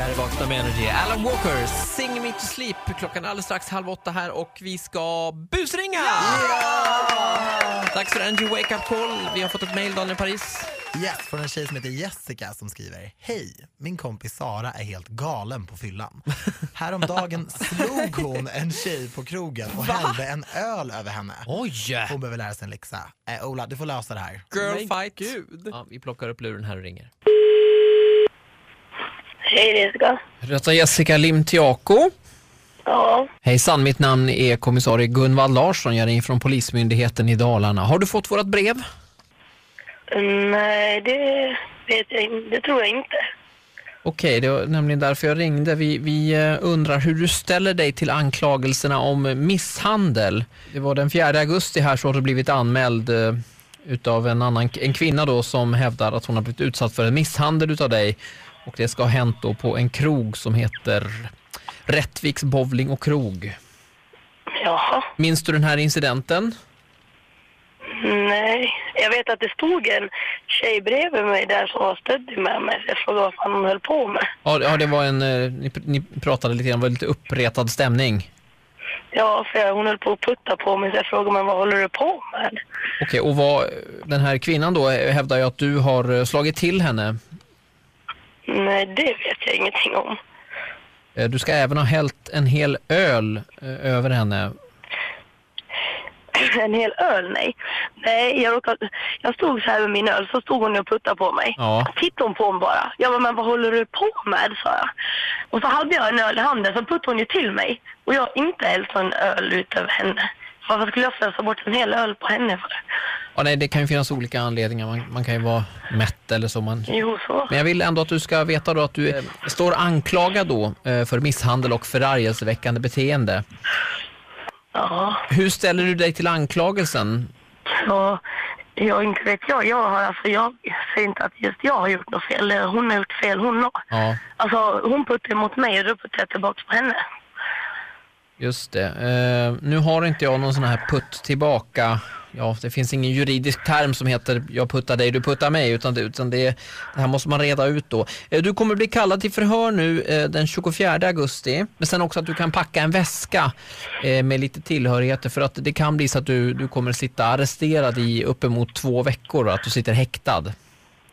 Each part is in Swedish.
Det här är Vakna med Energy. Alan Walker, Sing Me To Sleep. Klockan är alldeles strax halv åtta här och vi ska busringa! Dags för Energy Wake Up Call. Vi har fått ett mejl, Daniel Paris. Yes, från en tjej som heter Jessica som skriver Hej, min kompis Sara är helt galen på fyllan. Häromdagen slog hon en tjej på krogen och hällde en öl över henne. Oj! Hon behöver lära sig en läxa. Eh, Ola, du får lösa det här. Girl Men fight. gud. Ja, vi plockar upp luren här och ringer. Hej Jessica. Röta Jessica Limtiako. Ja, Hejsan, mitt namn är kommissarie Gunvald Larsson. Jag ringer från Polismyndigheten i Dalarna. Har du fått vårt brev? nej det vet jag inte. Det tror jag inte. Okej, det var nämligen därför jag ringde. Vi, vi eh, undrar hur du ställer dig till anklagelserna om misshandel. Det var den 4 augusti här så har du blivit anmäld eh, utav en annan en kvinna då som hävdar att hon har blivit utsatt för en misshandel utav dig. Och det ska ha hänt då på en krog som heter Rättviks bowling och krog. Jaha. Minns du den här incidenten? Nej, jag vet att det stod en tjej bredvid mig där som var stöddig med mig. Jag frågade vad fan hon höll på med. Ja, det var en, eh, ni, ni pratade lite grann, det var lite uppretad stämning. Ja, för hon höll på att putta på mig så jag frågade men vad håller du på med? Okej, och vad, den här kvinnan då eh, hävdar ju att du har eh, slagit till henne. Nej, det vet jag ingenting om. Eh, Du ska även ha hällt en hel öl över henne. En hel öl, nej. Nej, jag, råkade, jag stod så här med min öl, så stod hon och puttade på mig. Ja. Tittade hon på mig bara. Jag bara, men vad håller du på med? sa jag. Och så hade jag en öl i handen, så puttade hon ju till mig. Och jag har inte hällt en öl ut över henne. Varför skulle jag slösa bort en hel öl på henne för? Ja, nej, det kan ju finnas olika anledningar. Man, man kan ju vara mätt eller så. Man... Jo, så. Men jag vill ändå att du ska veta då att du eh, står anklagad då eh, för misshandel och förargelseväckande beteende. Ja, Hur ställer du dig till anklagelsen? så. Jag inte vet jag. Jag har alltså, jag säger inte att just jag har gjort något fel. eller Hon har gjort fel, hon har. Ja, Alltså, hon puttade mot mig och då puttade jag tillbaka på henne. just det. Eh, nu har inte jag någon sån här putt tillbaka. Ja, det finns ingen juridisk term som heter jag puttar dig, du puttar mig, utan det, utan det, det här måste man reda ut då. Eh, du kommer bli kallad till förhör nu eh, den 24 augusti, men sen också att du kan packa en väska eh, med lite tillhörigheter för att det kan bli så att du, du kommer sitta arresterad i uppemot två veckor att du sitter häktad.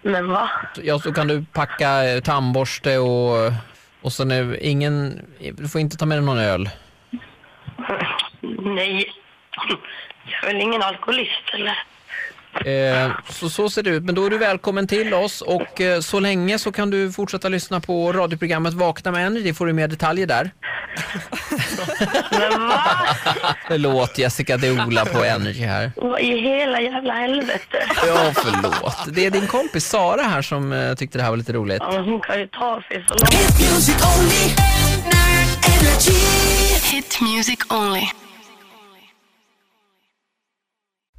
Men va? Ja, så kan du packa tandborste och, och sen är ingen, du får inte ta med dig någon öl. Nej. Jag är väl ingen alkoholist eller? Eh, så, så ser det ut, men då är du välkommen till oss och eh, så länge så kan du fortsätta lyssna på radioprogrammet Vakna med Energy, får du mer detaljer där. Men va? Förlåt Jessica, det är Ola på Energy här. Vad i hela jävla helvete? Ja, förlåt. Det är din kompis Sara här som eh, tyckte det här var lite roligt. Ja, men hon kan ju ta sig så långt. Hit music only. Energy. Hit music only.